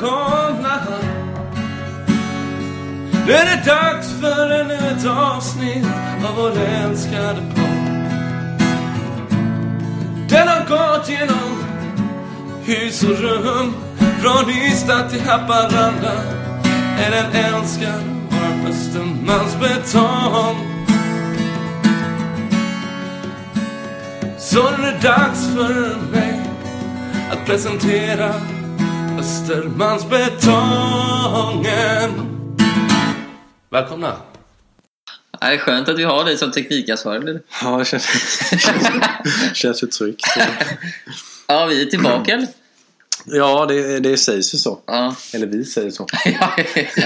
välkomna Nu är det dags för ännu ett avsnitt av vår älskade podd. Den har gått genom hus och rum Från Ystad till Haparanda. Är den älskad av Östermalms betong. Så nu är det dags för mig att presentera Östermalmsbetongen Välkomna! Ja, Det är skönt att vi har dig som teknikansvarig. Ja, det känns, känns, känns ju tryggt. Ja, vi är tillbaka? Ja, det, det sägs ju så. Ja. Eller vi säger så. Ja,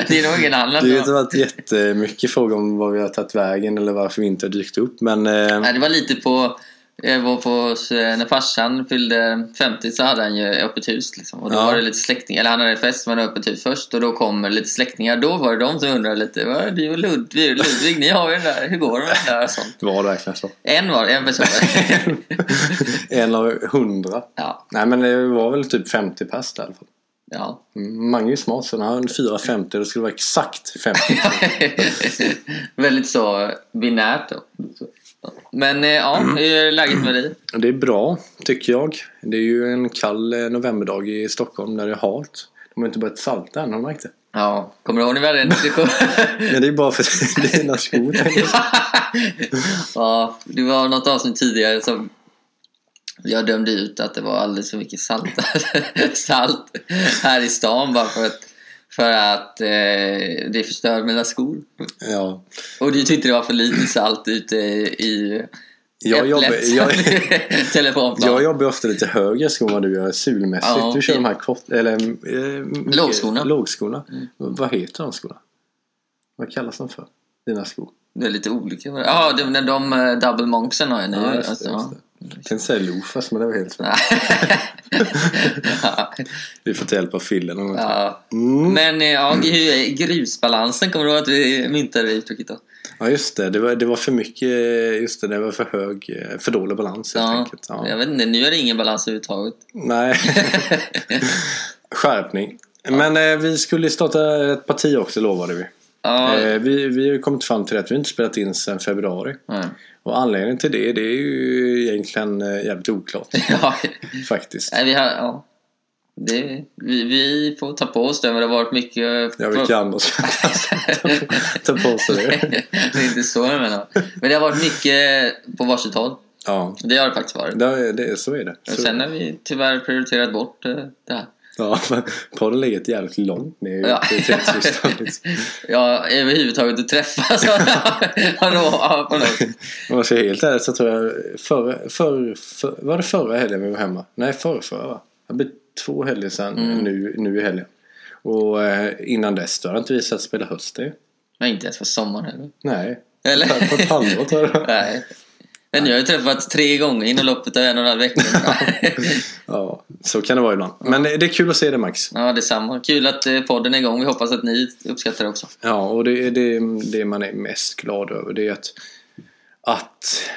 det är nog ingen annan. Det har inte varit jättemycket fråga om var vi har tagit vägen eller varför vi inte har dykt upp. Men eh, Nej, det var lite på... Jag var på, när farsan fyllde 50 så hade han ju öppet hus liksom. Och då Ja. var det lite släktingar, eller han hade fest men öppet hus först och då kommer lite släktingar. Då var det de som undrade lite, "Vad, du och Ludvig, Ludvig, ni har ju den där, hur går det med den där och sånt. var det verkligen så? En var det, en person. En av hundra. ja, Nej, men det var väl typ 50 pers där i alla fall. ja. Mm, Mange är smart, så när han har en 450 det skulle vara exakt 50. Väldigt så binärt då. Men eh, ja, hur är läget med dig? Det är bra, tycker jag. Det är ju en kall eh, novemberdag i Stockholm där det är halt. De har inte börjat salta än, har du märkt det? Ja, kommer du ihåg när vi hade en diskussion? Men det är bara för dina skor. ja, det var något avsnitt tidigare som jag dömde ut att det var alldeles för mycket salt, salt här i stan bara för att, för att eh, det förstör mina skor. Ja. Och du tyckte det var för lite salt ute i Jag jobbar, jag, jag jobbar ofta lite högre skor än vad du gör sulmässigt. Ja, du kör de här kort, eller, eh, mycket- Lågskorna. Mm. lågskorna. Vad heter de skorna? Vad kallas de för? Dina skor? Det är lite olika. Ja, de, de, de eh, double monksen har jag nu. Ja, just det, alltså, just det. Jag tänkte säga loafers men det var helt fel. ja. Vi får ta hjälp av Fille någon gång. ja. Mm. Men eh, ja, grusbalansen, kommer du ihåg att vi myntade uttrycket då? Ja just det, det var, det var för mycket, just det, det var för hög, eh, för dålig balans helt Ja, enkelt. Ja. jag vet inte, nu är det ingen balans överhuvudtaget. Nej, skärpning. Men eh, vi skulle starta ett parti också lovade vi. Ja, Eh, vi. Vi har kommit fram till att vi inte spelat in sedan februari. ja. Och anledningen till det, det är ju egentligen eh, jävligt oklart. ja. faktiskt. Nej, vi har, ja. Det, vi, vi får ta på oss det, men det har varit mycket... Ja, vilka andra ska ta på sig det? det är inte så jag menar. Men det har varit mycket på varsitt håll. Ja, Det har det faktiskt varit. det, det, så är det. Och Så, sen har vi tyvärr prioriterat bort eh, det här. Ja, men podden ligger ett jävligt långt ner i Ja. prioritetslistan. liksom. Ja, överhuvudtaget att träffas. Om jag ska vara helt ärlig så tror jag förra, för, för, var det förra helgen vi var hemma? Nej, förra, förra va? Det blir två helger sedan Mm. nu, nu i helgen. Och eh, innan dess då har inte vi sett spela höst det. Men inte ens på sommaren heller. Nej, Eller? på ett halvår tror jag. Nej. Men jag har ju träffats tre gånger inom loppet av en och en halv vecka. Ja, så kan det vara ibland. Men det är kul att se det Max. ja, detsamma. Kul att eh, podden är igång. Vi hoppas att ni uppskattar det också. Ja, och det är det, det man är mest glad över. Det är att, att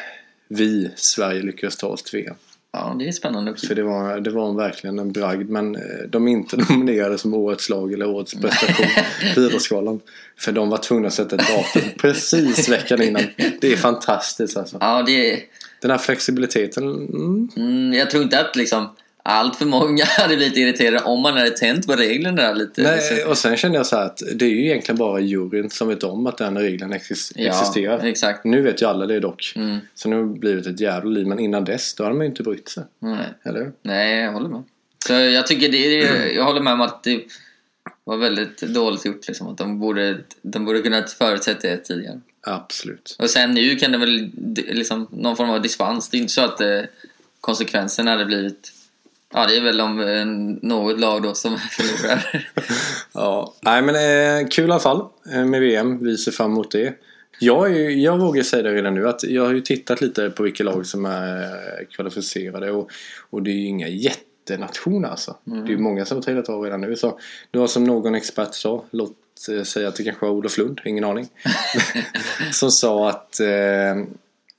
vi, Sverige, lyckades ta oss till VM. Ja, det är spännande och För det var, det var verkligen en bragd. Men eh, de är inte nominerade som årets lag eller årets prestation på Idrottsgalan. För de var tvungna att sätta ett datum precis veckan innan. Det är fantastiskt alltså. Ja, det är... Den här flexibiliteten. Mm, Mm, jag tror inte att liksom allt för många hade blivit irriterade om man hade tänt på reglerna lite. nej, och sen kände jag så här att det är ju egentligen bara juryn som vet om att den regeln exis- ja, existerar. exakt. Nu vet ju alla det dock. Mm, Så nu har det blivit ett jävla liv. Men innan dess, då hade man ju inte brytt sig. nej. Eller nej, jag håller med. Så jag tycker det är, jag håller med om att det var väldigt dåligt gjort liksom. Att de borde, de borde kunnat förutsett det tidigare. Absolut. Och sen nu kan det väl liksom någon form av dispens. Det är inte så att eh, konsekvenserna hade blivit Ja, det är väl om eh, något lag då som förlorar. Ja, nej men eh, kul i alla fall eh, med VM. Vi ser fram emot det. Jag, ju- jag vågar säga det redan nu att jag har ju tittat lite på vilka lag som är eh, kvalificerade och, och det är ju inga jättenationer alltså. Det är ju många som har trillat av redan nu. Så det var som någon expert sa, låt säga att det kanske var Olof Lund, ingen aning. som sa att, eh,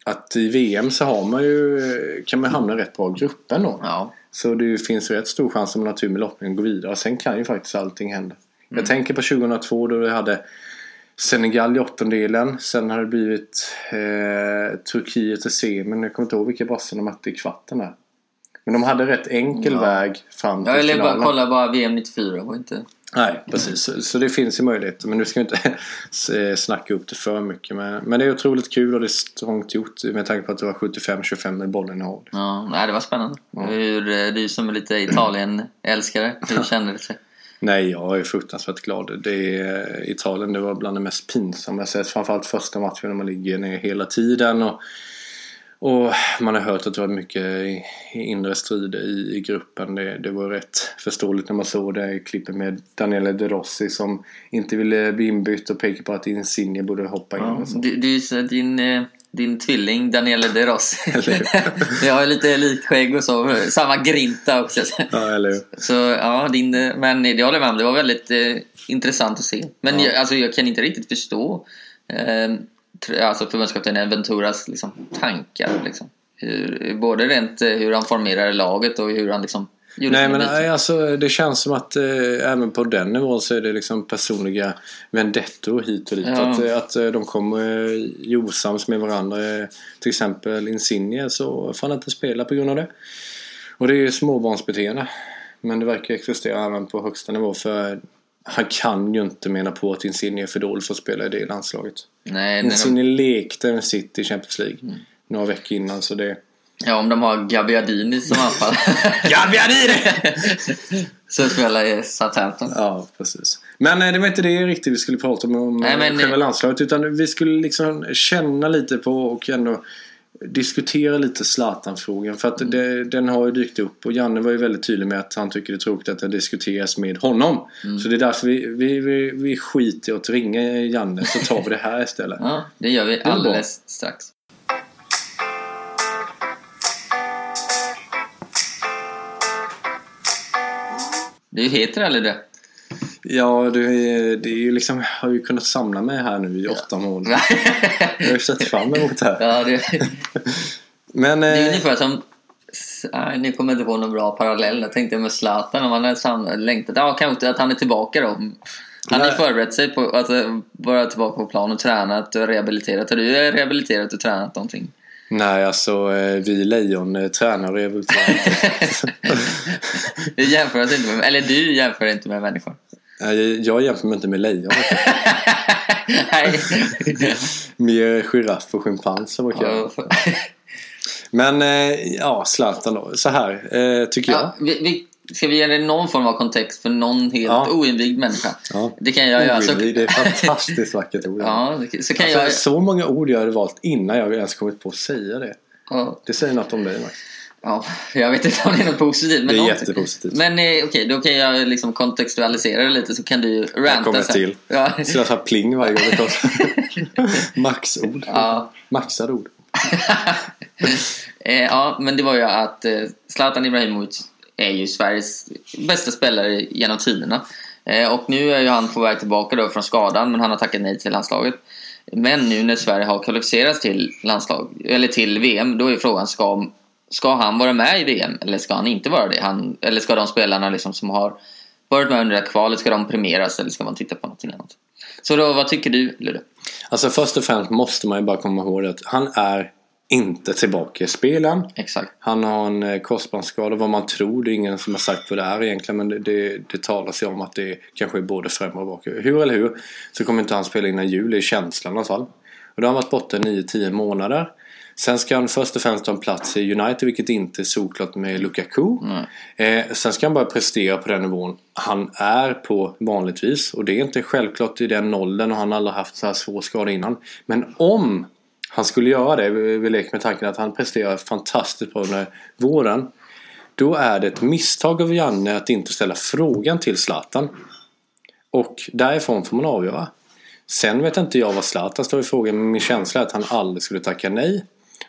att i VM så har man ju, kan man hamna i rätt bra grupper då. ja. Så det finns rätt stor chans om man har tur med lottningen att gå vidare. Sen kan ju faktiskt allting hända. Jag tänker på 2002 då vi hade Senegal i åttondelen. Sen har det blivit eh, Turkiet i semin. Jag kommer inte ihåg vilka brassar de mötte i kvarten där. Men de hade rätt enkel Ja. väg fram till Jag ville bara finalen. kolla bara VM 94 och inte... Nej, precis. Så, så det finns ju möjligheter. Men nu ska vi inte s- snacka upp det för mycket. Men, men det är otroligt kul och det är strångt gjort med tanke på att det var 75-25 med bollen i håll. Ja, nej, det var spännande. Hur, eh, du som är lite Italien-älskare, hur kände det sig? Nej, jag är fruktansvärt glad. Det är, Italien det var bland det mest pinsamma jag sett. Framförallt första matchen när man ligger ner hela tiden. Och, och man har hört att det var mycket i- i inre strider i, i gruppen. Det, det var rätt förståeligt när man såg det klippet med Daniele De Rossi som inte ville bli inbytt och pekade på att Insigne borde hoppa in. Ja, och så. du, du, så din, eh, din tvilling Daniele De Rossi. Jag har lite likskägg och så. Samma grinta också. Ja, eller hur? Så ja, din, eh, men det håller jag med om. Det var väldigt eh, intressant att se. Men Ja. jag, alltså, jag kan inte riktigt förstå eh, alltså förbundskaptenen Venturas liksom, tankar. Liksom. Hur, både rent eh, hur han formerade laget och hur han liksom Nej men nej, alltså, det känns som att eh, även på den nivån så är det liksom personliga vendettor hit och dit. Ja. Att, eh, att eh, de kommer eh, osams med varandra. Eh, Till exempel Insigne så får han inte spela på grund av det. Och det är ju småbarnsbeteende. Men det verkar existera även på högsta nivå för han kan ju inte mena på att Insigne är för dålig för att spela i det landslaget. Nej, när de, Insigne lekte med City i Champions League Mm. några veckor innan så det... ja, om de har Gabbiadini som anfall. Gabbiadini! så spelar i Southampton. Ja, precis. Men eh, det var inte det riktigt vi skulle prata om, om Nej, Nej, men- själva landslaget. Utan vi skulle liksom känna lite på och ändå diskutera lite Zlatan-frågan. För att Mm. det, den har ju dykt upp och Janne var ju väldigt tydlig med att han tycker det är tråkigt att det diskuteras med honom. Mm. Så det är därför vi, vi, vi, vi skiter i att ringa Janne så tar vi det här istället. Ja, det gör vi alldeles strax. Du heter eller det? Ja, det, är- det är ju liksom, har ju kunnat samla mig här nu i åtta månader. Jag har ju sett fram emot det här. ja, det, Men, det är eh, ungefär som... Nej, nu kommer jag inte på någon bra parallell. Jag tänkte med Zlatan, om han hade sam- längtat. Ja, kanske inte att han är tillbaka då. Han har förberett sig på att eh, vara tillbaka på plan och tränat och rehabiliterat. Har du rehabiliterat och tränat någonting? nej, alltså eh, vi lejon tränar och rehabiliterar. Du jämför oss inte med, eller du jämför inte med människor. Jag jämför mig inte med lejon. Nej. Mer giraff och schimpans brukar jag. Ja, Men eh, ja, Zlatan då. Så här eh, tycker jag. Ja, vi, vi, ska vi ge det någon form av kontext för någon helt Ja. oinvigd människa? Ja. Det kan jag göra. Så, Det är fantastiskt vackert ord. ja, det- så kan Alltså, jag... Så många ord jag hade valt innan jag ens kommit på att säga det. Ja, Det säger något om dig Max. Ja, jag vet inte om det är något positivt. Men Det är någonting. jättepositivt. Men eh, okej, då kan jag liksom kontextualisera det lite så kan du ranta kommer sen. till. Ja. Så jag pling varje gång det kommer. Maxord. Ja. Maxade ord. Eh, ja, men det var ju att eh, Zlatan Ibrahimovic är ju Sveriges bästa spelare genom tiderna. Eh, och nu är ju han på väg tillbaka då från skadan, men han har tackat nej till landslaget. Men nu när Sverige har kvalificerats till, landslag, eller till VM, då är frågan ska, ska han vara med i VM eller ska han inte vara det? Han, eller ska de spelarna liksom som har varit med under det här kvalet, ska de premieras eller ska man titta på någonting annat? Så då, vad tycker du, Ludde? Alltså först och främst måste man ju bara komma ihåg att han är inte tillbaka i spelen. Exakt. Han har en eh, korsbandsskada, vad man tror. Det är ingen som har sagt vad det är egentligen. Men det, det, det talas ju om att det kanske är både främre och bakre. Hur eller hur så kommer inte han spela innan jul, är känslan i alla fall. Och då har han varit borta 9-10 månader. Sen ska han först och främst ta en plats i United, vilket inte är solklart med Lukaku. Eh, sen ska han bara prestera på den nivån han är på vanligtvis. Och det är inte självklart i den åldern och han har aldrig haft så här svår skada innan. Men om han skulle göra det, vi leker med tanken att han presterar fantastiskt bra under våren. Då är det ett misstag av Janne att inte ställa frågan till Zlatan. Och därifrån får man avgöra. Sen vet inte jag vad Zlatan står i frågan men min känsla är att han aldrig skulle tacka nej.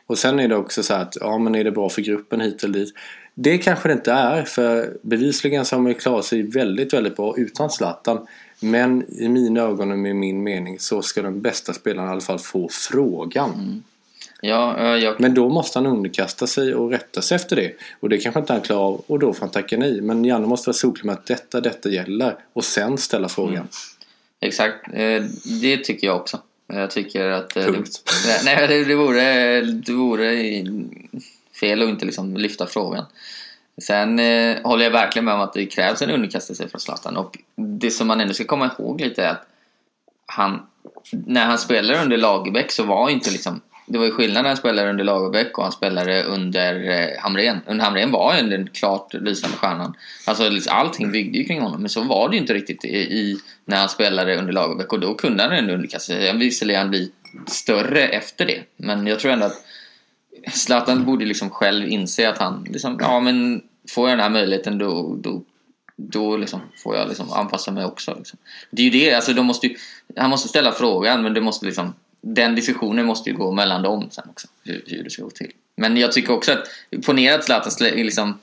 Och sen är det också så att, ja men är det bra för gruppen hit eller dit? Det kanske det inte är för bevisligen så har man ju klarat sig väldigt, väldigt bra utan Zlatan. Men i mina ögon och med min mening så ska den bästa spelaren i alla fall få frågan. Ja, ja, jag, Men då måste han underkasta sig och rätta sig efter det. Och det kanske inte han klarar av och då får han tacka nej. Men Janne måste vara solklar med att detta, detta gäller. Och sen ställa frågan. Mm. exakt. Eh, det tycker jag också. Jag tycker att... eh, Punkt. Det, nej, det, det, vore, det vore fel att inte liksom lyfta frågan. Sen eh, håller jag verkligen med om att det krävs en underkastelse från Zlatan. Och det som man ändå ska komma ihåg lite är att han, när han spelade under Lagerbäck så var inte liksom det var ju skillnad när han spelade under Lagerbäck och han spelade under eh, Hamrén. Under Hamrén var ju den klart lysande stjärnan. Alltså liksom, allting byggde ju kring honom. Men så var det ju inte riktigt i, i när han spelade under Lagerbäck. Och då kunde han ändå underkasta sig. Visserligen bli större efter det. Men jag tror ändå att Zlatan borde liksom själv inse att han liksom, ja men får jag den här möjligheten då, då, då liksom får jag liksom anpassa mig också. Liksom. Det är ju det, alltså de måste ju, han måste ställa frågan men det måste liksom, den diskussionen måste ju gå mellan dem sen också, hur, hur det ska gå till. Men jag tycker också att, ponera att Zlatan liksom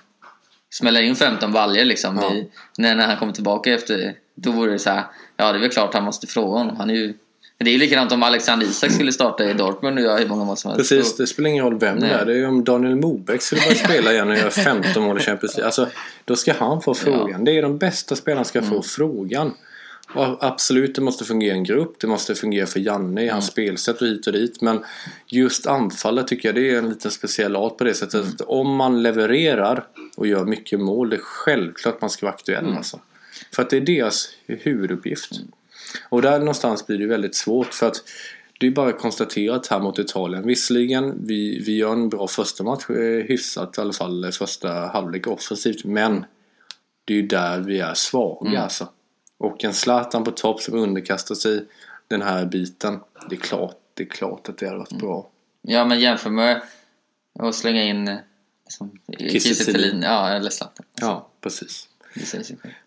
smäller in 15 baljor liksom Ja. i, när, när han kommer tillbaka efter, då vore det så här, ja det är väl klart han måste fråga honom. Han är ju, det är ju likadant om Alexander Isak skulle starta i Dortmund och göra hur många mål som helst. Precis, det spelar ingen roll vem det Nej. är. Det är ju om Daniel Mobeck skulle börja spela igen och göra 15 mål i Champions League. Alltså, då ska han få frågan. Det är de bästa spelarna ska Mm. få frågan. Absolut, det måste fungera i en grupp. Det måste fungera för Janne i Mm. hans spelsätt och hit och dit. Men just anfallet tycker jag det är en liten speciell art på det sättet. Mm. Att om man levererar och gör mycket mål, det är självklart man ska vara aktuell. Mm. Alltså. För att det är deras huvuduppgift. Och där någonstans blir det väldigt svårt för att det är bara konstaterat här mot Italien. Visserligen, vi, vi gör en bra första match, eh, hyfsat i alla fall eh, första halvlek offensivt. Men det är ju där vi är svaga Mm. alltså. Och en Zlatan på topp som underkastar sig den här biten. Det är klart, det är klart att det hade varit Mm. bra. Ja, men jämför med att slänga in eh, liksom, Kiese. Ja, eller Zlatan. Ja, precis.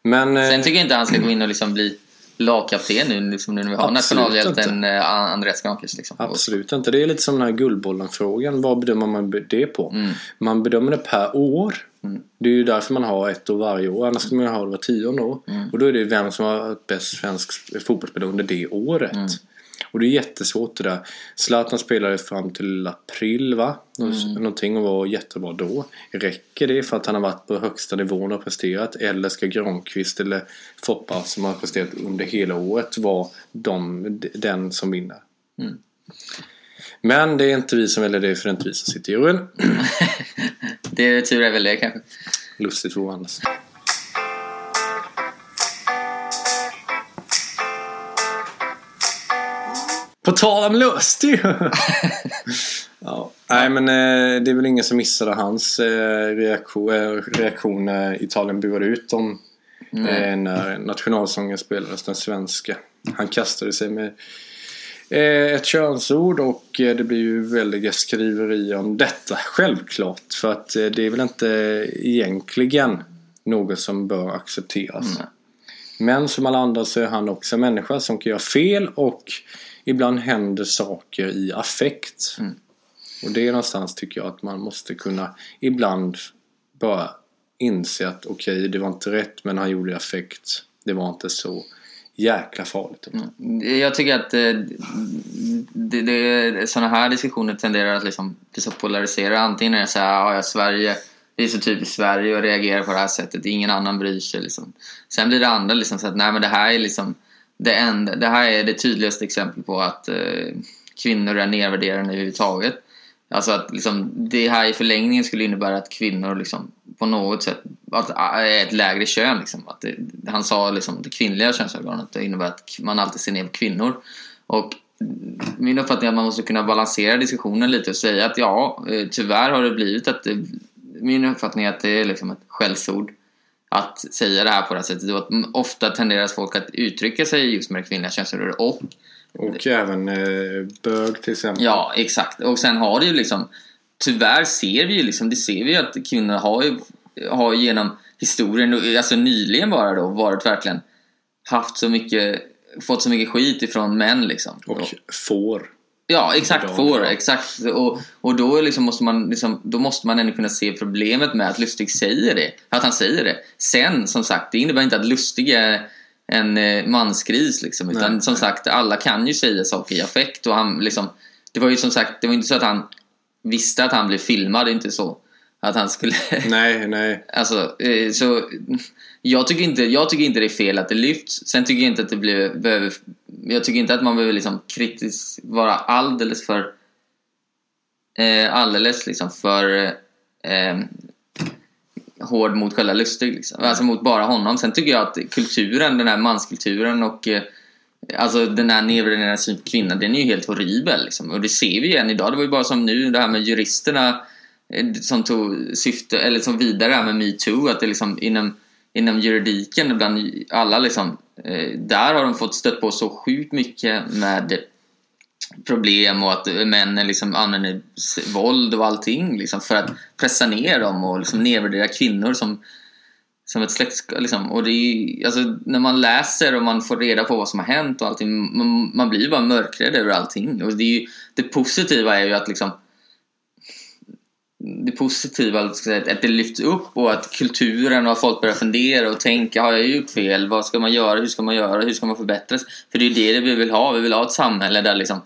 Men... eh, Sen tycker jag inte han ska gå in och liksom bli lagkapten nu, liksom, nu när vi har nationalhjälten eh, Andreas Granqvist. Liksom. Absolut inte. Det är lite som den här Guldbollen-frågan. Vad bedömer man det på? Mm. Man bedömer det per år. Mm. Det är ju därför man har ett år varje år. Annars skulle man ju ha det var tionde år. Mm. Och då är det vem som har varit bäst svensk fotbollsspelare under det året. Mm. Och det är jättesvårt det där. Zlatan spelade fram till april va? Mm. Någonting och var jättebra då. Räcker det för att han har varit på högsta nivån och presterat? Eller ska Granqvist eller Foppa som har presterat under hela året vara de, den som vinner? Mm. Men det är inte vi som väljer det för det är inte vi som sitter i juryn. Det är tur är väl det kanske. Lustigt vore annars. På tal om lustig! ja. Nej men eh, det är väl ingen som missade hans eh, reaktion, eh, reaktion när Italien buade ut dem. Eh, när nationalsången spelades, den svenska. Han kastade sig med eh, ett könsord och eh, det blir ju väldiga skriverier om detta. Självklart. För att eh, det är väl inte egentligen något som bör accepteras. Mm. Men som alla andra så är han också en människa som kan göra fel och ibland händer saker i affekt. Mm. Och det är någonstans tycker jag att man måste kunna ibland bara inse att okej, det var inte rätt men han gjorde i affekt. Det var inte så jäkla farligt. Mm. Jag tycker att eh, det, det, det, sådana här diskussioner tenderar att liksom bli. Antingen är det så här, ah, ja, Sverige, det är så typiskt Sverige att reagera på det här sättet. Ingen annan bryr sig. Liksom. Sen blir det andra liksom så att nej men det här är liksom det, enda, det här är det tydligaste exemplet på att eh, kvinnor är nedvärderade överhuvudtaget. Alltså att liksom, det här i förlängningen skulle innebära att kvinnor liksom, på något sätt att, är ett lägre kön. Liksom. Att det, han sa liksom, det kvinnliga könsorganet det innebär att man alltid ser ner på kvinnor. Och min uppfattning är att man måste kunna balansera diskussionen lite och säga att ja, eh, tyvärr har det blivit att det, min uppfattning är att det är liksom ett skällsord att säga det här på det här sättet. Och att ofta tenderar folk att uttrycka sig just med det kvinnliga könsorganet och Och även eh, bög till exempel. Ja, exakt. Och sen har det ju liksom Tyvärr ser vi ju liksom, det ser vi att kvinnor har ju har genom historien, alltså nyligen bara då, varit verkligen haft så mycket, fått så mycket skit ifrån män liksom. Och får. Ja, exakt. Får, exakt. Och, och då, liksom måste man, liksom, då måste man ändå kunna se problemet med att Lustig säger det. Att han säger det. Sen, som sagt, det innebär inte att Lustig är en eh, mansgris. Liksom, utan Nej, som nej. sagt, alla kan ju säga saker i affekt. Och han, liksom, det var ju som sagt, det var inte så att han visste att han blev filmad, inte så. Att han skulle... Nej, nej. Alltså, eh, så jag tycker, inte, jag tycker inte det är fel att det lyfts. Sen tycker jag inte att det blir, behöver... Jag tycker inte att man behöver liksom kritiskt vara alldeles för... Eh, alldeles liksom för eh, hård mot själva Lustig. Liksom. Alltså mot bara honom. Sen tycker jag att kulturen, den här manskulturen och eh, Alltså den här nedvärderande synen på kvinnan, den är ju helt horribel. Liksom. Och det ser vi ju än idag. Det var ju bara som nu, det här med juristerna eh, som tog syfte, eller som vidare här med metoo, att det liksom inom, inom juridiken, bland alla liksom, eh, där har de fått stött på så sjukt mycket med problem och att männen liksom använder våld och allting liksom för att pressa ner dem och liksom nedvärdera kvinnor som, som ett släkt... Liksom. Och det är alltså, när man läser och man får reda på vad som har hänt och allting, man, man blir ju bara mörkrädd över allting. Och det, är ju, det positiva är ju att liksom det positiva ska säga, att det lyfts upp och att kulturen och att folk börjar fundera och tänka har jag gjort fel? Vad ska man göra? Hur ska man göra? Hur ska man förbättras? För det är ju det vi vill ha. Vi vill ha ett samhälle där, liksom,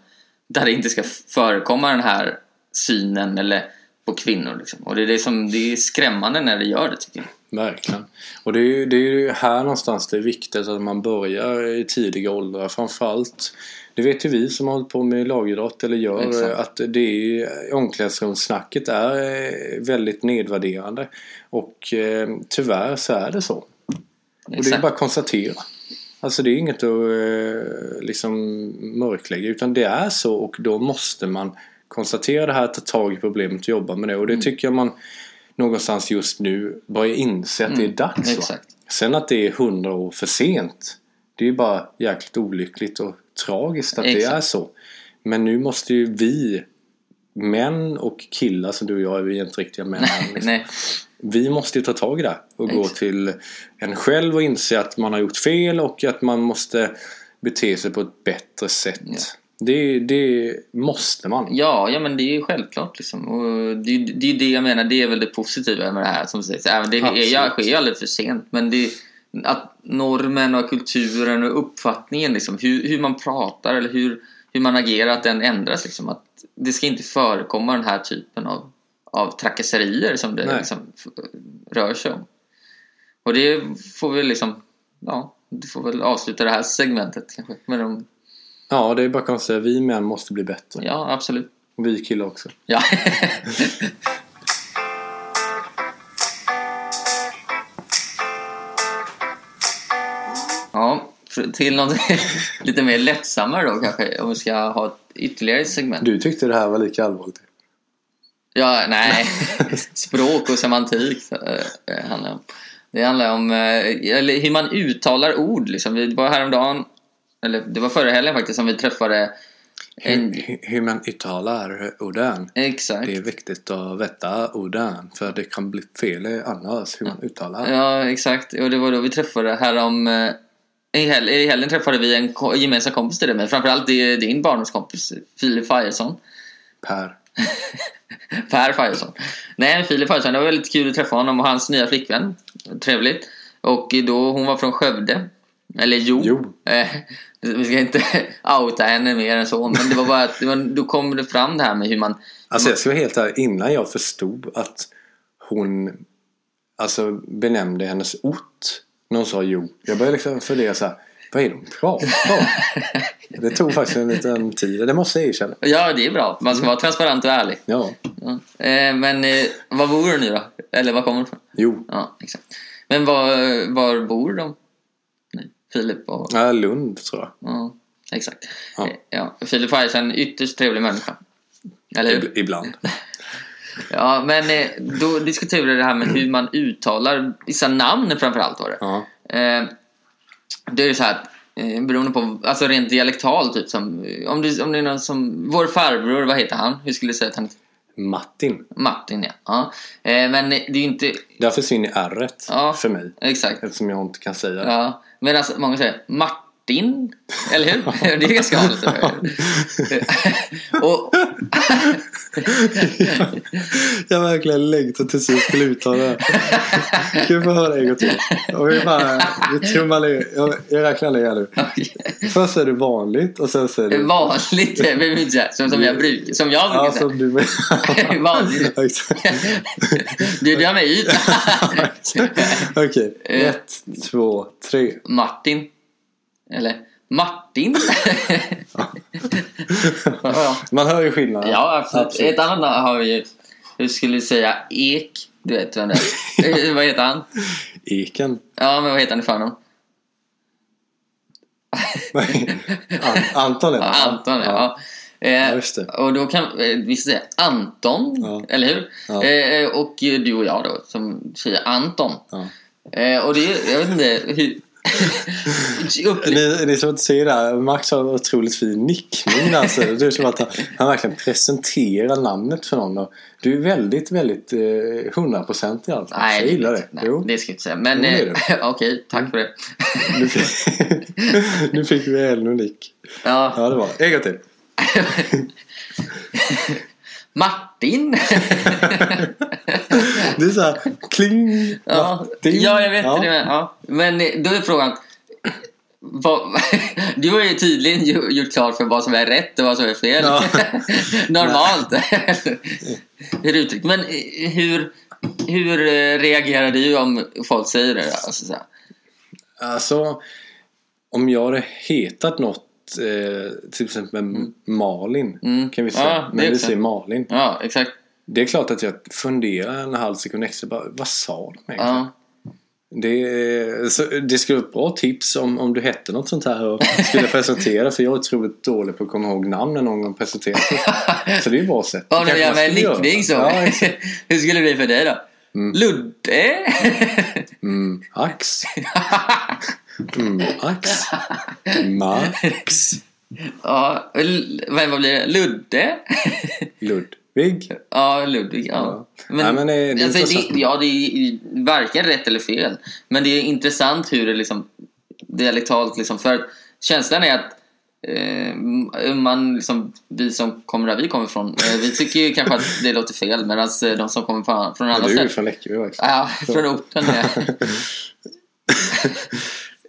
där det inte ska förekomma den här synen eller på kvinnor. Liksom. Och det är, det, som, det är skrämmande när det gör det tycker jag. Verkligen. Och det är, ju, det är ju här någonstans det är viktigt att man börjar i tidiga åldrar. Framförallt, det vet ju vi som har hållit på med lagidrott eller gör, Exakt. att det är, omklädningsrumssnacket är eh, väldigt nedvärderande. Och eh, tyvärr så är det så. Och det är Exakt. bara att konstatera. Alltså det är inget att eh, liksom mörklägga utan det är så och då måste man konstatera det här, ta tag i problemet och jobba med det. Och det Mm. tycker jag man någonstans just nu börjar inse att det är dags. Mm. Exakt. Sen att det är hundra år för sent det är ju bara jäkligt olyckligt och tragiskt att det Exakt. är så. Men nu måste ju vi män och killar som du och jag är är inte riktiga män än, liksom. Vi måste ju ta tag i det och gå Exakt. till en själv och inse att man har gjort fel och att man måste bete sig på ett bättre sätt. Ja. Det, det måste man. Ja, ja men det är ju självklart liksom. Och det, det är det jag menar, det är väl det positiva med det här som sägs. Även det är, sker ju aldrig för sent. Men det att normen och kulturen och uppfattningen liksom, hur, hur man pratar eller hur, hur man agerar, att den ändras liksom. Att det ska inte förekomma den här typen av, av trakasserier som det liksom rör sig om. Och det får vi liksom, ja, det får väl avsluta det här segmentet kanske. Med de, Ja, det är bara att konstatera. Vi män måste bli bättre. ja, absolut. Och vi killar också. Ja. ja, till något lite mer lättsammare då kanske. Om vi ska ha ett ytterligare segment. Du tyckte det här var lika allvarligt. Ja, nej. Språk och semantik så, eh, eh, handlar om. Det handlar om eh, eller hur man uttalar ord. Liksom. Vi var häromdagen, eller det var förra helgen faktiskt, som vi träffade en... Hur, hur man uttalar orden. Exakt. Det är viktigt att veta orden. För det kan bli fel annars hur man uttalar. Ja, exakt. Och det var då vi träffade härom... eh, I, hel I helgen träffade vi en ko- gemensam kompis till dig, men framförallt din barndomskompis Filip Fajesson. Per. Per Fajesson. Nej, Filip Fajesson. Det var väldigt kul att träffa honom och hans nya flickvän. Trevligt. Och då, hon var från Skövde. Eller jo. Jo. Eh, vi ska inte outa henne mer än så. Men det var bara att det var, då kom det fram det här med hur man... Alltså jag ska vara helt ärlig. Innan jag förstod att hon alltså, benämnde hennes ort när hon sa jo. Jag började liksom fundera så här. Vad är det hon pratar om? Det tog faktiskt en liten tid. Det måste jag erkänna. Ja, det är bra. Man ska vara transparent och ärlig. Ja. Ja. Eh, men eh, var bor du nu då? Eller var kommer du ifrån? Jo. Ja, exakt. Men var, var bor de? Filip och... Ja, Lund tror jag. Ja, exakt. Ja. Eh, Ja. Filip är en ytterst trevlig människa. Eller hur? Ib- Ibland. Ja, men eh, då diskuterade vi det här med hur man uttalar vissa namn framförallt var det. Ja. Eh, det är ju så här beroende på, alltså rent dialektalt typ som, om det, om det är någon som, vår farbror, vad heter han? Hur skulle du säga att han heter? Martin. Martin ja. ja. Men det är ju inte, Där försvinner r Ja. för mig. exakt. Eftersom jag inte kan säga det. Ja, men alltså många säger Martin Martin, eller hur? Det är ganska vanligt. och, Jag har verkligen längtat tills vi skulle uttala det här. Kan vi få höra en gång till? Och vi bara, vi trummar ner. Jag, jag räknar ner nu. Först är det vanligt och sen säger du... vanligt, det behöver vi inte säga. Som, som jag brukar, som jag brukar Ja, säga. som du med. Vanligt. Du drar mig ut. Okej, Eh. ett, två, tre. Martin. Eller Martin. ja, Man hör ju skillnaden. ja, absolut. Absolut. Ett annat namn har vi ju. Hur skulle du säga? Ek. Du vet vem det är. Eh, vad heter han? Eken. Ja, men vad heter han i förnamn? An- Anton heter Ja, han. Anton, ja. Eh, Ja, just det. Och då kan eh, vi säga Anton, Ja. eller hur? Ja. Eh, och du och jag då, som säger Anton. Ja. Eh, och det är, jag vet inte hur... Ni, ni som inte ser det här, Max har en otroligt fin nickning alltså. Det är som att han, han verkligen presenterar namnet för någon. Du är väldigt, väldigt eh, hundraprocentig alltså. nej, jag gillar det, det. nej, Jo. det ska jag inte säga. Men det eh, okej, tack för det. Nu fick, nu fick vi en unik. Ja, Ja, det var En gång till. Martin. Det är så här, kling, ja, Martin. ja, jag vet Ja. det. Men, ja. men eh, då är frågan. Vad, du har ju tydligen gjort klart för vad som är rätt och vad som är fel. Ja. Normalt. hur uttryckt. Men eh, hur, hur eh, reagerar du om folk säger det? Alltså. Alltså, om jag hade hetat något, eh, till exempel Malin, Mm. kan vi säga. Ja, Men vi säger Malin. Ja, exakt. Det är klart att jag funderar en halv sekund extra. Bara, vad sa de egentligen? Ja. Det, så, det skulle vara ett bra tips om, om du hette något sånt här och skulle presentera. För jag är otroligt dålig på att komma ihåg namn när någon gång presenterat sig. Så det är ett bra sätt. Om du gör med en nickning så. Ja, hur skulle det bli för dig då? Mm. Ludde? mm, ax. Mm, ax. Max. ja, vad blir det? Ludde? Ludvig. Ja, Ludvig. Ja. Ja. Nej, men det- är alltså, det, ja, det är varken rätt eller fel. Men det är intressant hur det liksom dialektalt liksom. För känslan är att eh, man liksom, vi som kommer där vi kommer ifrån, eh, vi tycker ju kanske att det låter fel medan eh, de som kommer från, från andra Du är ju ställen från Läckeby också. Ja, från orten. Ja.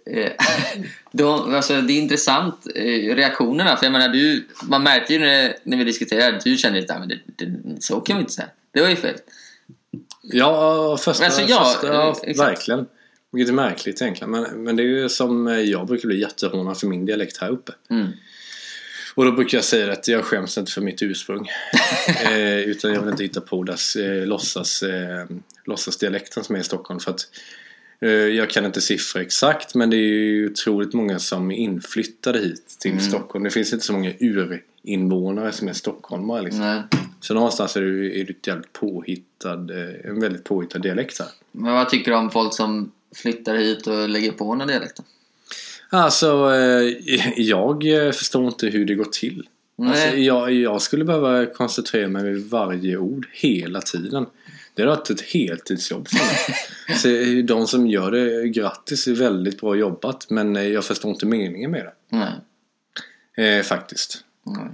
Eh, de, alltså, det är intressant eh, reaktionerna. För jag menar, du, man märkte ju när, när vi diskuterade du kände att det, det, så kan vi inte säga. Det var ju fel. Ja, första, Alltså, ja, första ja, exakt. verkligen. Vilket är märkligt egentligen. Men, men det är ju som eh, jag brukar bli jättehånad för min dialekt här uppe. Mm. Och då brukar jag säga att jag skäms inte för mitt ursprung. eh, utan jag vill inte hitta på dess eh, låtsas, eh, låtsasdialekten som är i Stockholm. För att eh, jag kan inte siffror exakt men det är ju otroligt många som är inflyttade hit till Mm. Stockholm. Det finns inte så många urinvånare som är stockholmare. Liksom. Nej. Så någonstans är det, är det ett jävligt påhittad, eh, en väldigt påhittad dialekt här. Men vad tycker du om folk som flyttar hit och lägger på någon dialekt? då? Alltså, eh, jag eh, förstår inte hur det går till. Alltså, jag, jag skulle behöva koncentrera mig vid varje ord hela tiden. Det har varit ett heltidsjobb för mig. Så eh, de som gör det, grattis, är väldigt bra jobbat. Men eh, jag förstår inte meningen med Nej. det. Eh, faktiskt. Nej.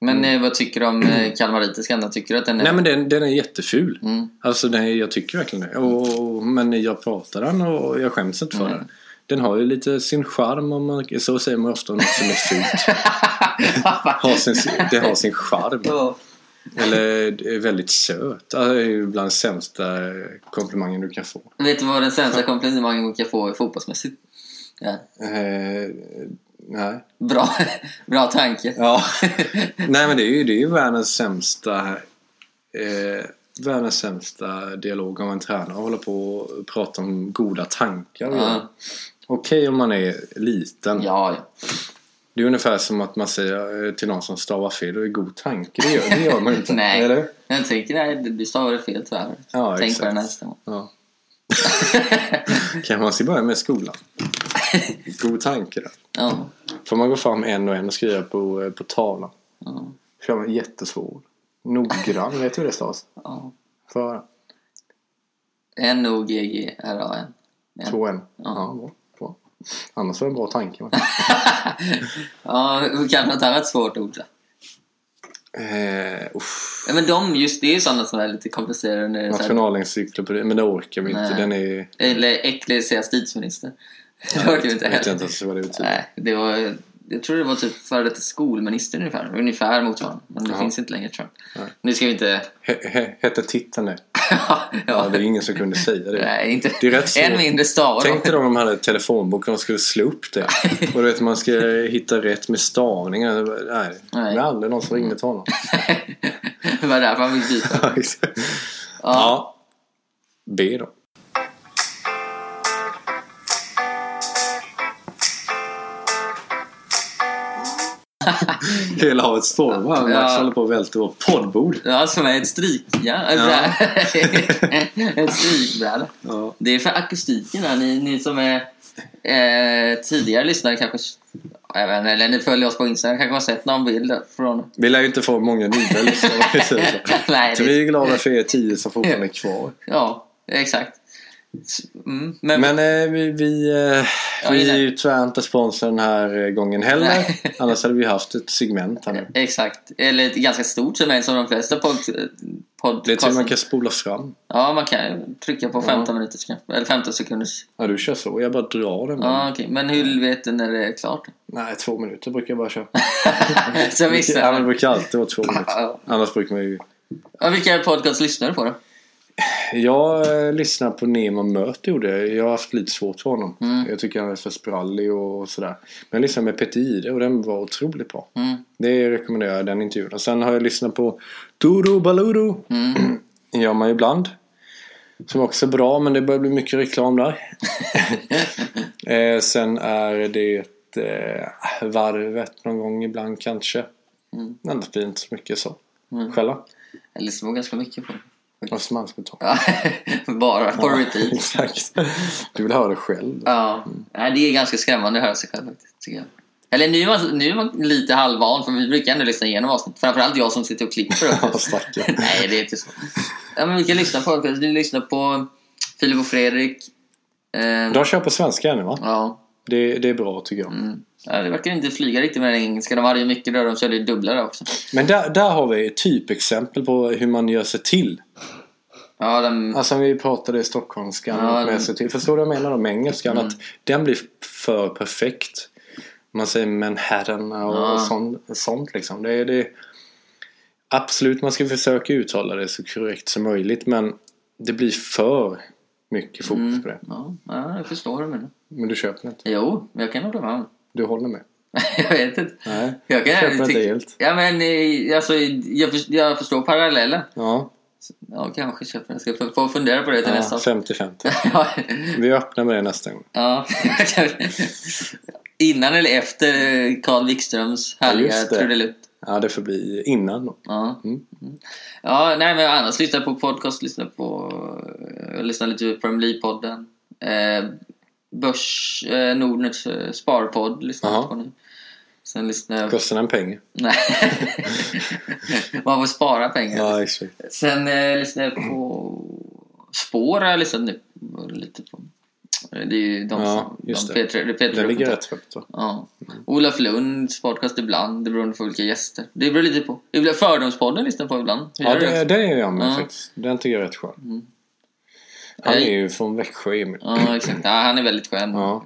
Men eh, vad tycker du om eh, kalmarittiskan? Tycker du att den är... Nej men den, den är jätteful. Mm. Alltså den, jag tycker verkligen det. Och, men jag pratar den och jag skäms inte för Mm. den. Den har ju lite sin charm. Om man, så säger man ofta om något som är fult. har sin, det har sin charm. Eller väldigt söt. Det är ju bland sämsta komplimangen du kan få. Vet du vad den sämsta komplimangen man kan få är fotbollsmässigt? Ja. Eh, nej. Bra, bra tanke. Ja. nej men det är ju, det är ju världens sämsta eh, Världens sämsta dialog om en tränare håller på och pratar om goda tankar. Ja. Okej om man är liten. Ja, ja. Det är ungefär som att man säger eh, till någon som stavar fel, du är god tanke. Det gör, det gör man inte. Nej. Eller? Jag tänker nej, du stavade fel tyvärr. Ja, Tänk exakt. på det nästa gång. Ja. Kanske man ska börja med skolan. God tanke där. Ja. Får man gå fram en och en och skriva på, eh, på tavlan. Ja. Kör man jättesvår. Noggrann, vet du hur det stavas? ja. Höra? N-O-G-G-R-A-N. Två en. Ja. Ja, bra. Annars var det en bra tanke. Ja, kan något annat svårt ord? Eh, uff. Ja, men de, just det är sådana som är lite komplicerade. När det är Nationalencyklopedi, men det orkar vi inte. Den är... Eller ecklesiastikminister. Det orkar vi inte Jag vet heller. inte ens vad det betyder. Nej, det var, jag tror det var typ före detta skolminister ungefär. Ungefär motsvarande. Men det Jaha. finns inte längre tror jag. Nej. Nu ska vi inte... He- he- Hette titeln det? ja, Ja, det är ingen som kunde säga det. Nej, inte. Det är rätt svårt. Än mindre stavar. Tänk dig om de hade ett telefonbok och de skulle slå upp det. Och du vet man ska hitta rätt med stavningar. Nej, Nej. det är aldrig någon som ringde till honom. det var därför han fick byta. Ja. ja. B då. Hela havet stormar. Max Ja. håller på att välta vårt poddbord. Ja, som är ett strykjärn. Ja. ett strykbräde. Ja. Det är för akustiken här. Ni, ni som är eh, tidigare lyssnare kanske... Jag vet eller ni följer oss på Instagram kanske har sett någon bild från... Vi lär ju inte få många nya lyssnare. så. Nej, Så det, vi är glada för er tio som fortfarande är kvar. Ja, exakt. Mm, men, Men eh, vi, vi, eh, Ja, vi är ju tyvärr inte sponsor den här eh, gången heller. Annars hade vi haft ett segment här nu. Exakt. Eller ett ganska stort segment som de flesta pod, pod, Det är till man kan spola fram. Ja, man kan trycka på Ja. 15 minuters kanske. Eller 15 sekunders. Ja, du kör så. Jag bara drar den. Ja, okej. Men hur vet du när det är klart? Nej, två minuter brukar jag bara köra. Så visst. Ja, men det brukar alltid vara två minuter. Ja. Annars brukar man ju... Ja, vilka podcast lyssnar du på då? Jag eh, lyssnar på Nemo Möt gjorde jag. Jag har haft lite svårt för honom. Mm. Jag tycker han är för sprallig och sådär. Men jag lyssnade med Peter Ide och den var otroligt bra. Mm. Det rekommenderar jag, den intervjun. Och sen har jag lyssnat på Turo Baluro. Mm. Gör man ju ibland. Som också är bra men det börjar bli mycket reklam där. eh, sen är det eh, Varvet någon gång ibland kanske. Mm. Annars blir det inte så mycket så. Mm. Själva? Jag lyssnar ganska mycket på det. Ta. Ja, bara på Ja, repeat. Exakt. Du vill höra det själv. Ja, Nej, det är ganska skrämmande att höra sig själv tycker jag. Eller nu är, man, nu är man lite halvvan för vi brukar ändå lyssna igenom avsnitt. Framförallt jag som sitter och klipper. Nej, det är inte så. Ja, men vi kan lyssna på Du lyssnar på Filip och Fredrik. Eh, De kör på svenska ännu va? ja, Det, det är bra tycker jag. mm. ja, det verkar inte flyga riktigt med den engelska. De hade ju mycket där, de körde dubbla där också. Men där, där har vi ett typexempel på hur man gör sig till. Ja, de, Alltså vi pratade i stockholmskan Ja, med det- sig till. Förstår du vad jag menar med engelskan? Mm. Att den blir för perfekt. Man säger Manhattan och Ja. sånt, sånt liksom. Det är det. Absolut, man ska försöka uttala det så korrekt som möjligt. Men det blir för mycket fokus mm, på det. ja, ja, jag förstår du menar. Men du köper det inte. Jo, jag kan hålla med. Du håller med. jag vet inte. Nej, Jag kan köper inte helt. Ja, men eh, alltså, jag, förstår, jag förstår parallellen. Ja, Ja, kanske köper den. Ska jag få- få fundera på det till ja nästa 50-50. Ja, Vi öppnar med det nästa gång. ja. Innan eller efter Carl Wikströms härliga det. trudelutt. Ja, det får bli innan då. Ja. Mm. Ja, nej men annars lyssnar jag på podcast, lyssnar på... eh, Jag lyssnar lite på Premier League-podden. Eh, Börs, eh, Nordnets eh, sparpodd lyssnar jag på nu. Sen lyssnar jag... Kostar den pengar? Nej. Man får spara pengar. Ja, exakt. Sen eh, lyssnar jag på Spår har jag lyssnat nu lite på. Eh, Det är ju de Ja, som... just de det. Peter, det är Peter Den ligger rätt högt va? Ja. Olof Lunds podcast ibland, det beror på olika gäster. Det beror lite på. Fördomspodden lyssnar på ibland. Hur Ja, det, det är jag med Ja. faktiskt. Den tycker jag är rätt skön. Mm. Han är ju från Växjö, Emil. Ja, exakt. Ja, han är väldigt skön. Ja.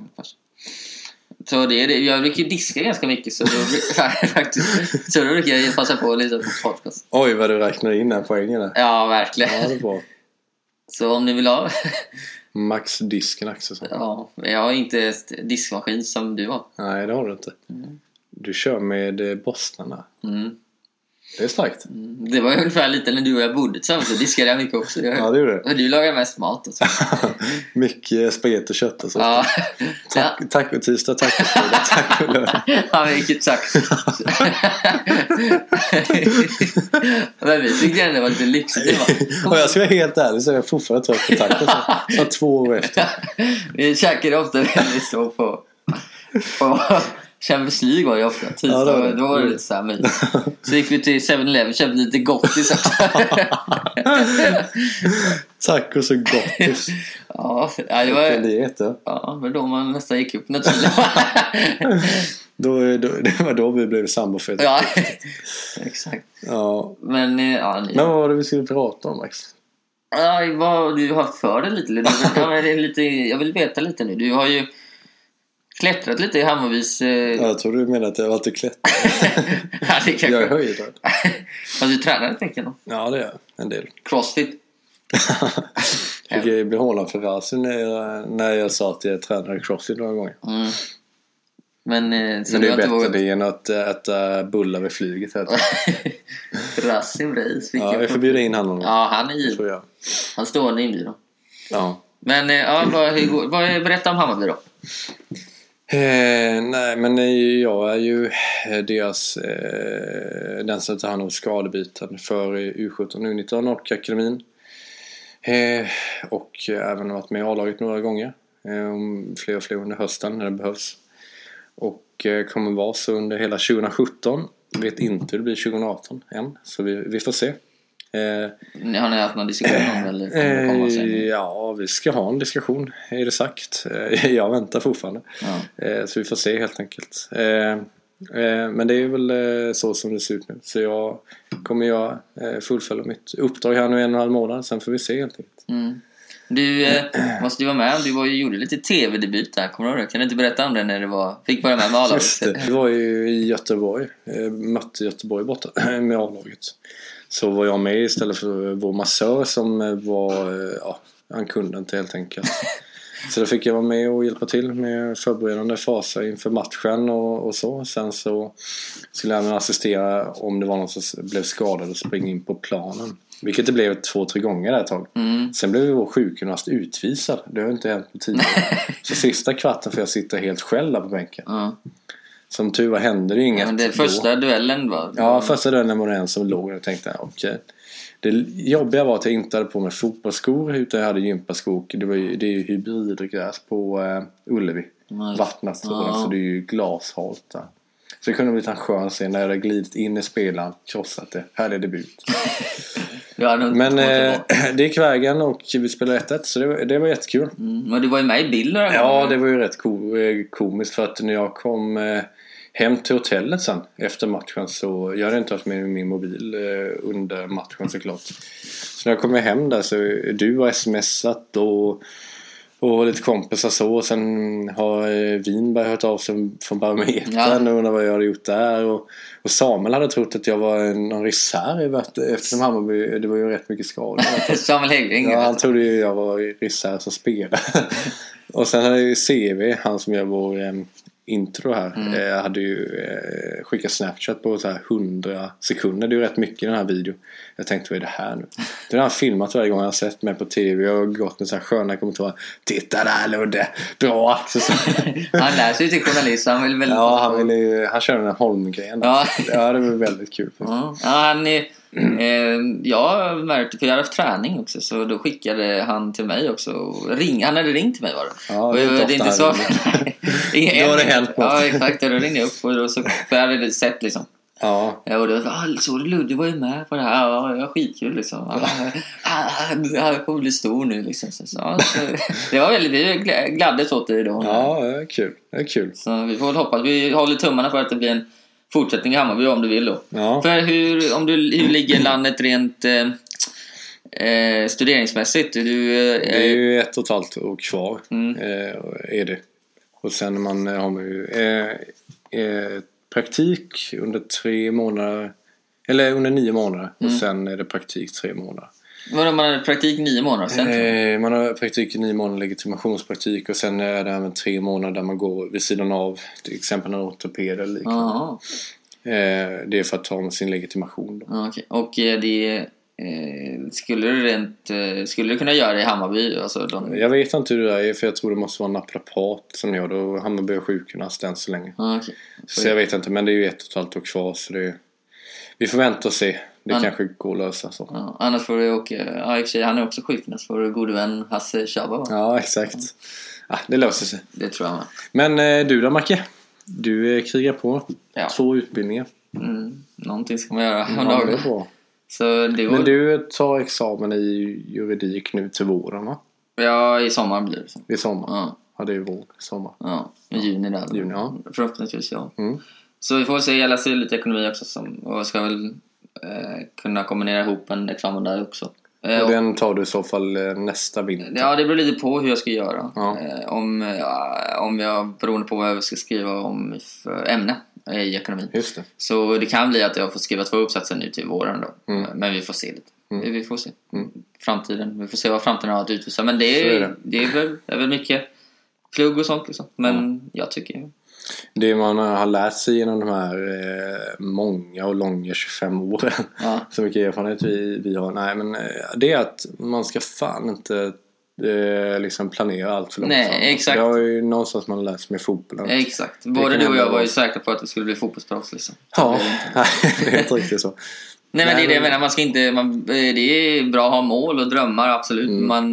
Så det är det. Jag brukar ju diska ganska mycket så då, faktiskt, så då brukar jag passa på att lyssna på podcast. Oj, vad du räknar in här poängen där. Ja, verkligen. Ja, det är bra. Så om ni vill ha... Max Disken Axelsson. Ja, jag har inte diskmaskin som du har. Nej, det har du inte. Mm. Du kör med eh, bossnarna. Mm. Det är starkt. Mm. Det var ungefär lite när du och jag bodde tillsammans, så diskade jag mycket också. Jag, Ja, det gjorde. Och du lagar mest mat och så. Mycket spagetti och kött och så. Ja. Tack, tack och tisdag, tack och fredag, tack och lördag. Ja, vilket tack. Men vi tyckte ändå det var lite lyxigt. Det var. Och jag ska vara helt ärlig så är jag fortfarande trött på tacos. Så två år efter. Vi käkade ofta väldigt så på, på, Champions League var ju ofta Ja, tisdag. det var det. då var det lite så här mysigt. Så gick vi till 7-Eleven och köpte lite gottis. Tacos och gottis. ja, ja, det var... det. Ja, men då man nästan gick upp naturligt. Då, då, det var då vi blev sambo för ja, exakt. ja. Men, eh, ja, ni... Men vad var det vi skulle prata om Max? Ja, vad har du haft för dig lite? Du, ja, lite? Jag vill veta lite nu. Du har ju klättrat lite i Hammarbys... Eh... Jag tror du menar att jag alltid klättrar. ja, kanske... Jag är höjdare. Fast du tränar mycket då? Ja det är jag. En del. Crossfit? Fick jag bli hånad för rasen när jag, när jag sa att jag tränade crossfit några gånger. Mm. Men, eh, så Men det är bättre vågat... det än att äta bullar vid flyget. Rasim Reis. Ja, jag får bjuda in honom. Ja, han är given. jag. Han står en inbjudan. Ja. Men eh, ja, vad, hur, vad, berätta om Hammarby då. Eh, nej, men jag är ju eh, deras, eh, den som tar hand om skadebiten för eh, U17 U19 och akademin. Eh, och även varit med i A-laget några gånger. Eh, fler och fler under hösten när det behövs. Och eh, kommer vara så under hela 2017. Vet inte hur det blir 2018 än, så vi, vi får se. Eh, Har ni haft någon diskussion om det? Eller kommer det komma Eh, sen? ja, vi ska ha en diskussion, är det sagt. Eh, jag väntar fortfarande. Ja. Eh, så vi får se helt enkelt. Men det är väl så som det ser ut nu. Så jag kommer jag fullfölja mitt uppdrag här nu en och en halv månad. Sen får vi se helt enkelt. Mm. Du eh, måste ju vara med. Du var ju, gjorde lite tv-debut där. Kommer du ihåg det? Kan du inte berätta om det när du var, fick börja med med A-laget? Just det. Vi var ju i Göteborg. Eh, mötte Göteborg borta med A-laget. Så var jag med istället för vår massör som var... eh, Ja, han kunde inte helt enkelt. Så då fick jag vara med och hjälpa till med förberedande faser inför matchen och, och så. Sen så skulle jag även assistera om det var någon som blev skadad och springa in på planen. Vilket det blev två, tre gånger där ett tag. Mm. Sen blev vår sjukgymnast utvisad. Det har inte hänt på tidigare. så sista kvarten får jag sitta helt själv där på bänken. Ja. Som tur var hände det ju inget Men det då. första duellen var... Ja, första delen var det en som låg och tänkte okej. Det jobbiga var att jag inte hade på mig fotbollsskor utan jag hade gympaskor. Det, var ju, det är ju hybridgräs på uh, Ullevi. Nej. Vattnastrålen Ja. så det är ju glashalt där. Så det kunde blivit en skön scen när jag hade glidit in i spelaren, krossat det. Härlig debut. Ja, Men eh, det gick vägen och vi spelade 1-1 så det var, det var jättekul. Mm. Men du var ju med i bild några Ja, det var ju rätt ko- eh, komiskt för att när jag kom eh, hem till hotellet sen efter matchen så jag hade inte haft med min mobil eh, under matchen såklart. Så när jag kom hem där så du har smsat och, och lite kompisar så och sen har eh, Winberg hört av sig från Barometern Ja. och undrar vad jag hade gjort där och, och Samuel hade trott att jag var en- någon reserv eftersom Hammarby, det var ju rätt mycket skador. Samuel Häggling. Ja, han trodde ju jag var reserv som spelare. och sen hade ju CV, han som gör vår eh, intro här, eh, hade ju eh, skickat Snapchat på så här 100 sekunder. Det är ju rätt mycket i den här videon. Jag tänkte, vad är det här nu? Det har han filmat varje gång han har sett mig på TV och gått med så här sköna kommentarer. Titta där Ludde! Bra Axel! Så- Han lär sig ju till journalist. så Han vill väl... ja, han, ville, ju- han kör den här Holmgren. Ja. ja, det var väldigt kul. Ja, ja, han är, jag märkte, för jag hade haft träning också, så då skickade han till mig också. Ring, han hade ringt till mig var det. Ja, det är inte det är inte så. han Ingen- Då har det hänt något. Ja, exakt. Då ringde jag upp och då så, för jag hade sett liksom. Ja, Ja, Och då ah, så du Ludde var ju med på det här. Ja, det var skitkul liksom. Ah, ah, Han kommer bli stor nu liksom. Så, så, det var väldigt, vi gladdes åt det då. ja, det är kul. Det är kul. Så vi får hoppas. Vi håller tummarna för att det blir en fortsättning i Hammarby om du vill då. Ja. För hur, om du, hur ligger landet rent eh, eh, studeringsmässigt? Du, eh, Det är ju ett och ett halvt år kvar. Mm. Eh, är det. Och sen man eh, har man ju eh, praktik under tre månader. Eller under nio månader. Mm. Och sen är det praktik tre månader. Vadå, man hade praktik nio månader sen? Eh, man har praktik i nio månader, legitimationspraktik. Och sen är det även tre månader där man går vid sidan av. Till exempel en ortoped eller liknande. Eh, det är för att ta sin legitimation. Ja, okej. Och eh, det... Eh, skulle du rent... Eh, skulle du kunna göra det i Hammarby? Alltså, de, Jag vet inte hur det är för jag tror det måste vara naprapat som gör det. Och Hammarby har sjukgymnast än så länge. ja, okej. Så jag vet inte, men det är ju ett och ett halvt år kvar så det Vi får vänta och se. Det Men- kanske går att lösa så. Ja, annars får du åka... Ja, i och för sig, han är också sjukgymnast. Får du gode vän Hasse Chaba va? Ja, exakt. Ja, det löser sig. Det tror jag med. Men eh, du då Macke? Du eh, krigar på. Ja. Två utbildningar. Mm, någonting ska man göra Ja, det är bra. Så det går... Men du tar examen i juridik nu till våren va? Ja, i sommar blir det så. I sommar? Ja, Ja, det är vår. Sommar. ja. I juni där. Juni, ja. Förhoppningsvis ja. Mm. Så vi får se. Jag läser lite ekonomi också som, och ska väl kunna kombinera ihop en examen där också. Eh, Och den tar du i så fall eh, nästa vinter? Ja, det beror lite på hur jag ska göra. Ja. Eh, om, ja, om jag, beroende på vad jag ska skriva om för ämne i ekonomi. Just det. Så det kan bli att jag får skriva två uppsatser nu till våren då. Mm. Eh, Men vi får se lite. Mm. Vi får se. Mm. Framtiden. Vi får se vad framtiden har att utvisa. Men det är, är det. det. är, väl, är väl mycket plugg och sånt liksom. Men jag tycker... Det man har lärt sig genom de här eh, många och långa 25 åren. Ja. Så mycket erfarenhet vi, vi har. Nej men eh, det är att man ska fan inte eh, liksom planera allt för långt Nej, exakt. Det har ju någonstans man lärt sig med fotbollen. Exakt. Både du och jag var ju säkra på att vi skulle bli fotbollsproffs liksom. Ja, det är inte riktigt så. Nej men det är det jag men- menar, man ska inte, man, det är bra att ha mål och drömmar absolut. Mm. Man,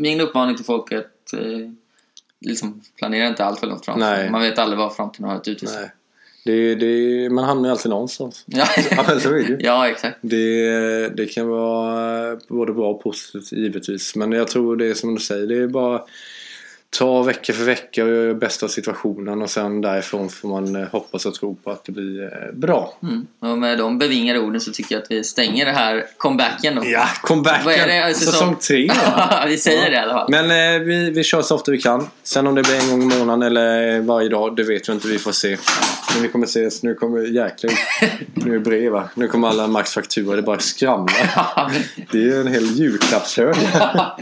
min uppmaning till folk är att eh, liksom, planera inte allt för långt fram. Nej. Man vet aldrig vad framtiden har att utvisa. Nej. Det, det, man hamnar ju alltid någonstans. Ja. Ja, exakt. Det, det kan vara både bra och positivt givetvis. Men jag tror det är som du säger. Det är bara ta vecka för vecka och göra bästa situationen. Och sen därifrån får man eh, hoppas och tro på att det blir eh, bra. Mm. Och med de bevingade orden så tycker jag att vi stänger det här comebacken då. Ja, comebacken! Vad är det? Säsong som- tre. vi säger Ja. det i alla fall. Men eh, vi, vi kör så ofta vi kan. Sen om det blir en gång i månaden eller varje dag, det vet vi inte. Vi får se. Men vi kommer ses. Nu kommer jäklar. Nu är brev va? Nu kommer alla Max fakturor. Det bara skramlar. Det är en hel julklappshög. ja,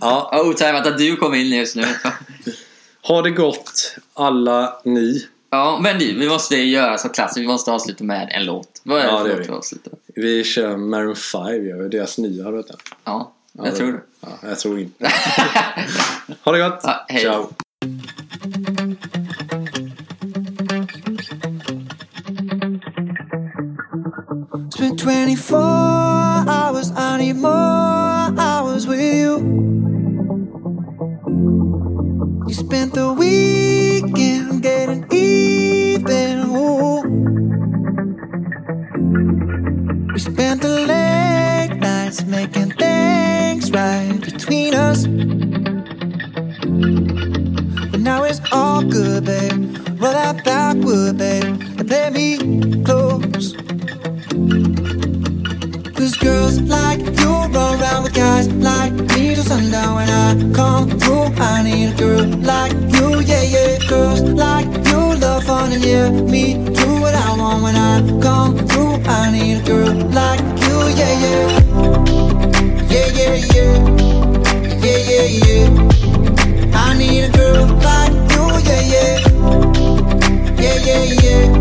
Ja, Otajmat att du kom in just nu. ha det gott alla ni. Ja, men du, vi måste göra så klassiskt. Vi måste avsluta med en låt. Vad är Ja, för det gör låt vi. vi avslutar? Vi kör Maroon 5, gör vi. deras nya, har du hört den? Ja, Ja, jag tror det. Ja, jag tror inte. Ha det gott! Ja, hej. Ciao! Spent 24 spent the weekend getting even. Ooh. We spent the late nights making things right between us. But now it's all good, babe. Roll that backward, babe, and play me close. Cause girls like you run around with guys like sundown when I come through. I need a girl like you, yeah, yeah. Girls like you love fun and yeah, me do what I want when I come through. I need a girl like you, yeah, yeah. Yeah, yeah, yeah. Yeah, yeah, yeah. I need a girl like you, yeah, yeah. Yeah, yeah, yeah.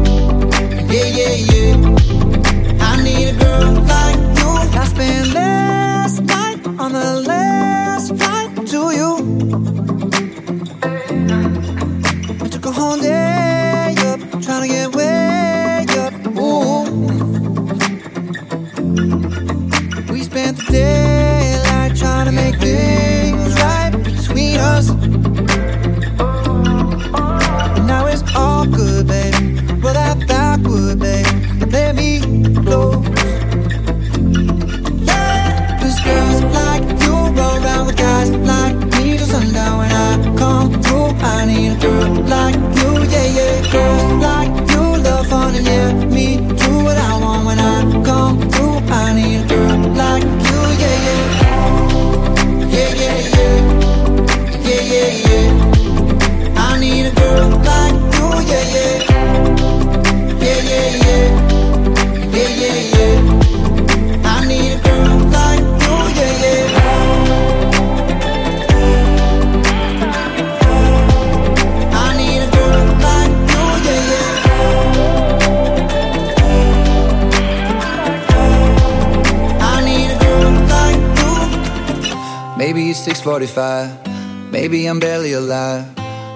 Maybe it's 645. Maybe I'm barely alive.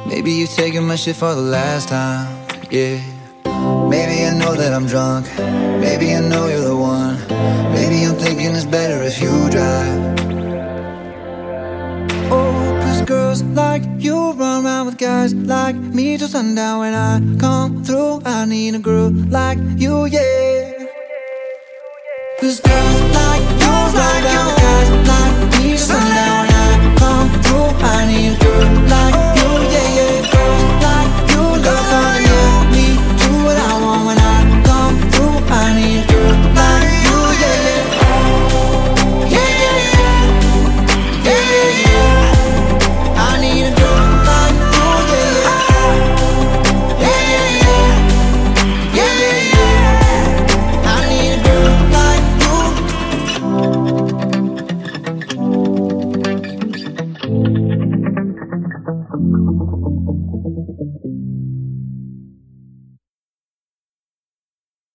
Maybe you taking my shit for the last time. Yeah. Maybe I know that I'm drunk. Maybe I know you're the one. Maybe I'm thinking it's better if you drive. Oh, cause girls like you run around with guys like me till sundown. When I come through, I need a girl like you, yeah. Cause girls like you run around with guys like so now I come through, I need a girl like